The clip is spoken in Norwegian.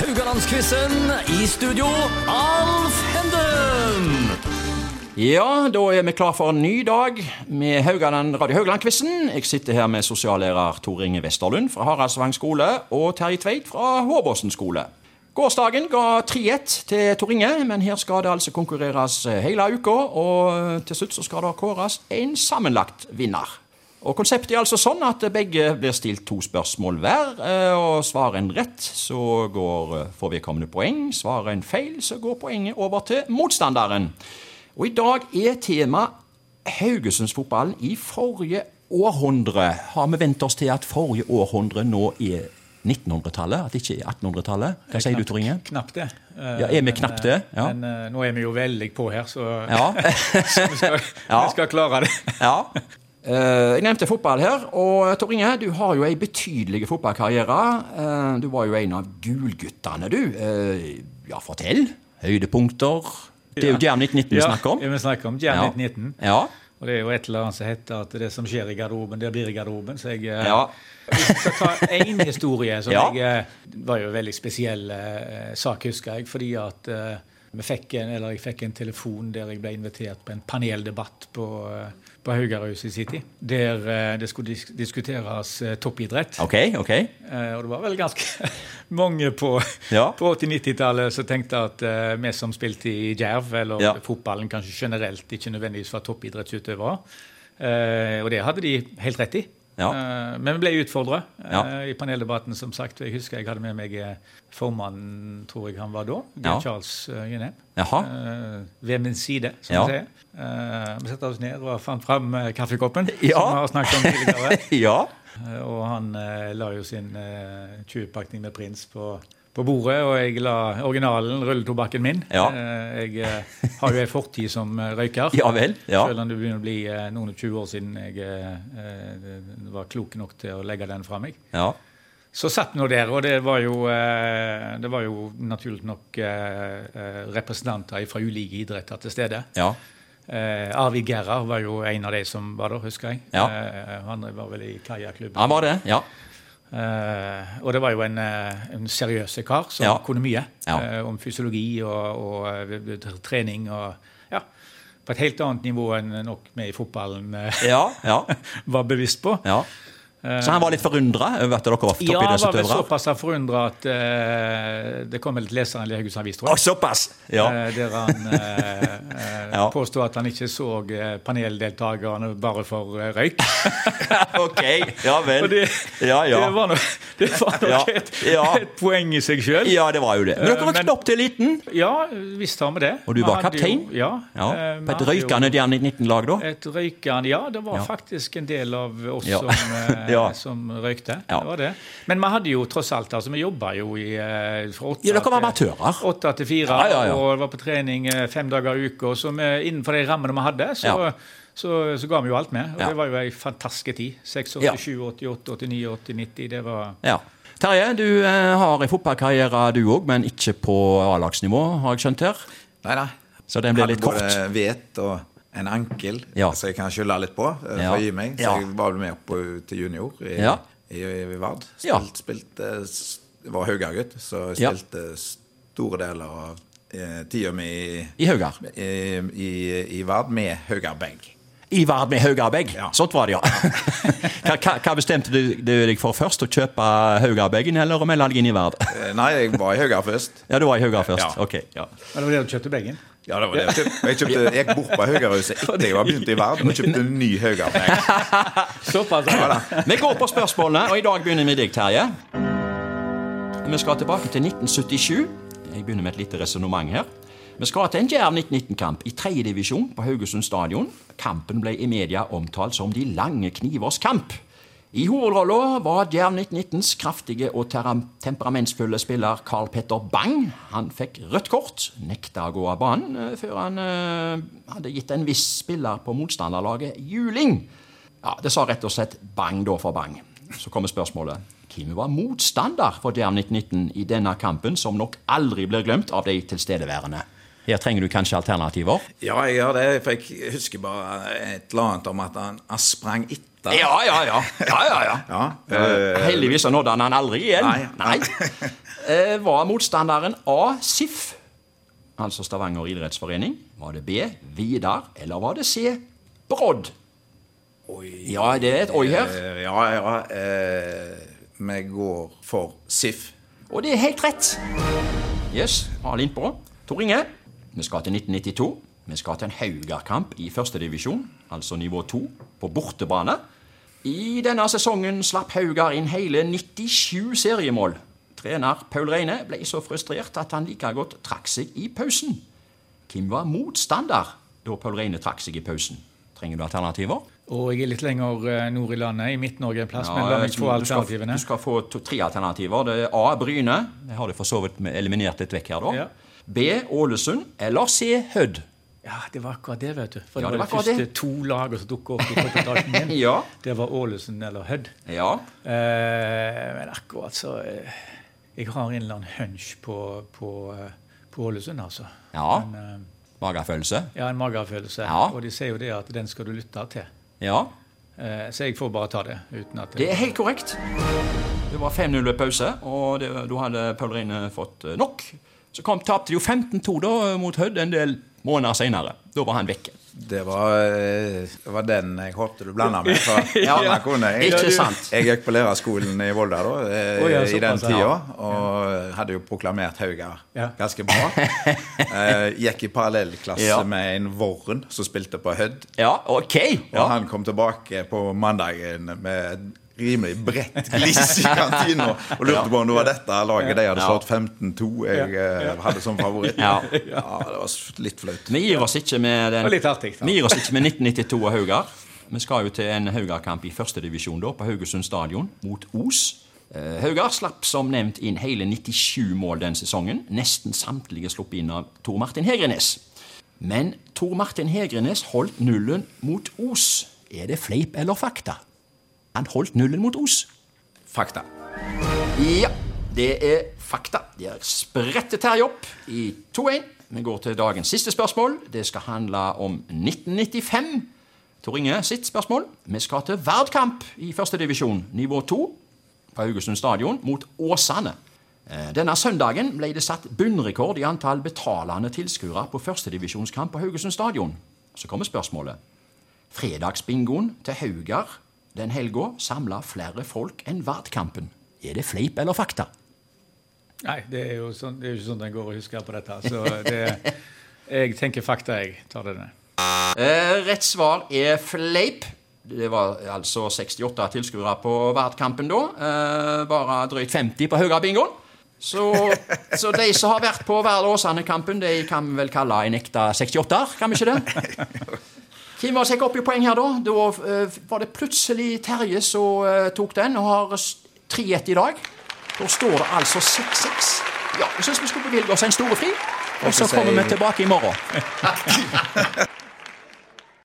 Haugalandsquizen. I studio, Alf Henden. Ja, da er vi klar for en ny dag med Haugaland, Radio Haugland-quizen. Jeg sitter her med sosiallærer Tor Inge Westerlund fra Haraldsvang skole og Terje Tveit fra Hårbåsen skole. Gårsdagen ga 3-1 til Tor Inge, men her skal det altså konkurreres hele uka. Og til slutt så skal det kåres en sammenlagt vinner. Og Konseptet er altså sånn at begge blir stilt to spørsmål hver. eh, og Svarer en rett, så går, eh, får vedkommende poeng. Svarer en feil, så går poenget over til motstanderen. Og I dag er tema Haugesundsfotballen i forrige århundre. Har vi vent oss til at forrige århundre nå er 1900-tallet? At det ikke er 1800-tallet? Hva sier du, Tor Inge? Knapt det. Ja, er vi knapt det? Ja. Men eh, nå er vi jo veldig på her, så, Ja. så vi, skal, Ja. vi skal klare det. ja. Eh, jeg nevnte fotball her, og Tor Inge, du har jo ei betydelig fotballkarriere. Eh, du var jo en av gulguttene, du. Eh, ja, fortell. Høydepunkter. Det er jo Jam 1919 vi snakker om. Ja, vi snakker om Jam 1919. Ja. Og det er jo et eller annet som heter at det som skjer i garderoben, det blir i garderoben. Så jeg eh, Ja. Skal ta én historie som Ja. jeg eh, var jo en veldig spesiell eh, sak, husker jeg. Fordi at eh, fikk en, eller jeg fikk en telefon der jeg ble invitert på en paneldebatt på, eh, på Haugarhuset i City. Der eh, det skulle disk diskuteres eh, toppidrett. Ok, ok. Og det var vel ganske mange på, Ja. på 80-90-tallet som tenkte at vi som spilte i jerv, eller Ja. fotballen kanskje generelt, ikke nødvendigvis var toppidrettsutøvere. Og det hadde de helt rett i. Ja. Eh, men vi ble utfordra Ja. i paneldebatten, som sagt. Jeg husker jeg hadde med meg eh, formannen, tror jeg han var da, Ja. Charles Gynheim. Eh, ved min side, som Ja. vi sier. Eh, vi satte oss ned og fant fram eh, kaffekoppen, som vi har snakket om tidligere. ja. Eh, Og han eh, la jo sin eh, 20-pakning med Prins på, på bordet, og jeg la originalen, rulletobakken min. Ja. Eh, jeg eh, har jo ei fortid som eh, røyker. Ja vel. Ja. Selv om det begynner å bli noen og 20 år siden jeg var klok nok til å legge den fra meg. ja. Så satt nå der, og det var jo, det var jo naturlig nok representanter fra ulike idretter til stede. Ja. Eh, Arvid Gerhard var jo en av de som var der, husker jeg. Ja. Eh, han var vel i kajakklubben. Han var det. Ja. Eh, og det var jo en, eh, en seriøs kar som Ja. kunne mye Ja. uh, om fysiologi og, og trening. og ja, På et helt annet nivå enn nok vi i fotballen uh, Ja. ja. var bevisst på. Så han var litt forundra over at dere var Ja, han var vel såpass forundra at uh, det kom vel et leseren i Haugesunds Avis, tror jeg. jeg. såpass! Ja. Uh, der han eh, Ja. påstod at han ikke så paneldeltakerne bare for røyk. ok. Ja vel. Det, Ja, ja. det var nok, det var nok Ja, et, ja. et poeng i seg sjøl. Ja, det var jo det. Men dere var Men- knopp til eliten. Ja, visst har vi det. Og du var kaptein? Jo, ja. Ja. eh, På et røykende Jern 1919-lag, da? Et røykende, ja. Det var Ja. faktisk en del av oss som, eh, Ja. som røykte. Det var det. Men vi hadde jo tross alt altså, Vi jobba jo i eh, fra åtte Ja, dere var amatører. Åtte til fire, og var på trening eh, fem dager i uka. Så vi, innenfor de rammene vi hadde, så. Så, så ga vi jo alt med. Og Ja. det var jo ei fantastisk tid. 86, Ja. 88, 89, 80, 90. Det var Ja. Terje, du eh, har en fotballkarriere du òg, men ikke på A-lagsnivå, har jeg skjønt her. Nei da. Så den blir litt kort. både vet og en ankel Ja. som jeg kan skylde litt på. eh, Ja. For å gi meg. Så Ja. jeg var vel med opp til junior i, Ja. i, i Vard. Ja. Spilt, spilte s- var Haugagutt, så Ja. spilte store deler av eh, tida mi i, I Haugar. i, i, i Vard med Haugar I Vard med Haugarbegg. Ja. Sånt var det, ja. hva, hva, bestemte du, du deg for først? Å kjøpe Haugarbeggen eller å melde deg inn i Vard? Eh, Nei, jeg var i Haugar først. ja, du var i Haugar først. Ja. Ok. Ja. Men det var det du kjøpte beggen? Ja, det var det. Jeg, kjøpte, jeg, kjøpte, jeg gikk bort på Haugarhuset etter jeg var begynt i verden, og kjøpte en ny Haugar. Såpass? Vi går på spørsmålene, og i dag begynner vi med deg, Terje. Vi skal tilbake til 1977. Jeg begynner med et lite resonnement her. Vi skal til en Djerv 1919-kamp i tredjedivisjon på Haugesund stadion. Kampen ble i media omtalt som De lange knivers kamp. I hovedrolla var Djerv 1919s kraftige og temperamentsfulle spiller Carl Petter Bang. Han fikk rødt kort, nekta å gå av banen eh, før han eh, hadde gitt en viss spiller på motstanderlaget juling. Ja, Det sa rett og slett bang da for bang. Så kommer spørsmålet. Hvem var motstander for Djerv 1919 i denne kampen, som nok aldri blir glemt av de tilstedeværende? Her trenger du kanskje alternativer? Ja, jeg gjør det, for jeg husker bare et eller annet om at han, sprang etter. Ja, ja, ja. ja, ja, ja. Ja, Eh, Heldigvis så nådde han han aldri igjen. Nei. Eh, Var motstanderen A. SIF, altså Stavanger idrettsforening? Var det B. Vidar? Eller var det C. Brodd? Oi. Ja, det er et oi her. Eh, Ja, ja. Eh, vi går for SIF. Og det er helt rett. Yes, Har litt på. Tor Inge, vi skal til 1992. Vi skal til en Haugar-kamp i førstedivisjon, altså nivå 2, på bortebane. I denne sesongen slapp Haugar inn hele 97 seriemål. Trener Paul Reine ble så frustrert at han like godt trakk seg i pausen. Hvem var motstander da Paul Reine trakk seg i pausen? Trenger du alternativer? Og jeg er litt lenger eh, nord i landet, i Midt-Norge en plass, Ja, men la meg få alternativene. Du skal få to, tre alternativer. Det er A. Bryne. Jeg har det for så vidt eliminert litt vekk her, da. Ja. B. Ålesund. Eller C. Hødd. Ja, det var akkurat det, vet du. For Ja, det var de første det. to lagene som dukket opp i min. Ja. Det var Ålesund eller Hødd. Ja. Eh, men akkurat så eh, Jeg har en eller annen hunch på, på, eh, på Ålesund, altså. Ja. Men, eh, Magefølelse. Ja, en magefølelse. Ja. Og de sier jo det at den skal du lytte til. Ja. Eh, så jeg får bare ta det. uten at Det er helt korrekt. Det var 5-0 ved pause, og det, da hadde Paul Rine fått eh, nok. Så kom tapte de jo 15-2 da mot Hødd en del måneder senere. Da var han vekke. Det var, eh, det var den jeg håpte du blanda med. For Ja, ja, jeg, ikke sant. Jeg gikk på lærerskolen i Volda da, oh, ja, i den tida, ja. og hadde jo proklamert Hauga Ja. ganske bra. Eh, gikk i parallellklasse Ja. med en Vorren som spilte på Hødd. Ja, ok. Og han kom tilbake på mandagen med rimelig bredt gliss i kantina og lurte på om det var dette laget de hadde slått 15-2 jeg eh, hadde som favoritt. Ja. Ja, det var litt flaut. Vi gir oss ikke med den artig, gir oss ikke med 1992 og Haugar. Vi skal jo til en Haugar-kamp i førstedivisjon på Haugesund stadion mot Os. Eh, Haugar slapp som nevnt inn hele 97 mål den sesongen. Nesten samtlige sluppet inn av Tor Martin Hegrenes. Men Tor Martin Hegrenes holdt nullen mot Os. Er det fleip eller fakta? Han holdt nullen mot Os. Fakta. Ja, det er fakta. Det er spredte Terje opp i 2-1. Vi går til dagens siste spørsmål. Det skal handle om 1995. Tor Inge sitt spørsmål. Vi skal til Verdkamp i førstedivisjon, nivå 2, på Haugesund stadion, mot Åsane. Eh, Denne søndagen ble det satt bunnrekord i antall betalende tilskuere på førstedivisjonskamp på Haugesund stadion. Så kommer spørsmålet. Fredagsbingoen til Haugar den helga samla flere folk enn Vardkampen. Er det fleip eller fakta? Nei, det er jo sånn, det er ikke sånn den går og husker på dette. Så det, jeg tenker fakta, jeg. Tar det ned. Eh, rett svar er fleip. Det var altså 68 tilskuere på Vardkampen da. Eh, bare drøyt 50 på Haugabingoen. Så, så de som har vært på Vard Åsane-kampen, de kan vi vel kalle en ekte 68-er, kan vi ikke det? Hvem var sikkert gikk opp i poeng her, da? Da eh, var det plutselig Terje som eh, tok den, og har 3-1 i dag. Da står det altså 6-6. Ja, jeg syns vi skulle bevilge oss en storefri, og så kommer vi tilbake i morgen.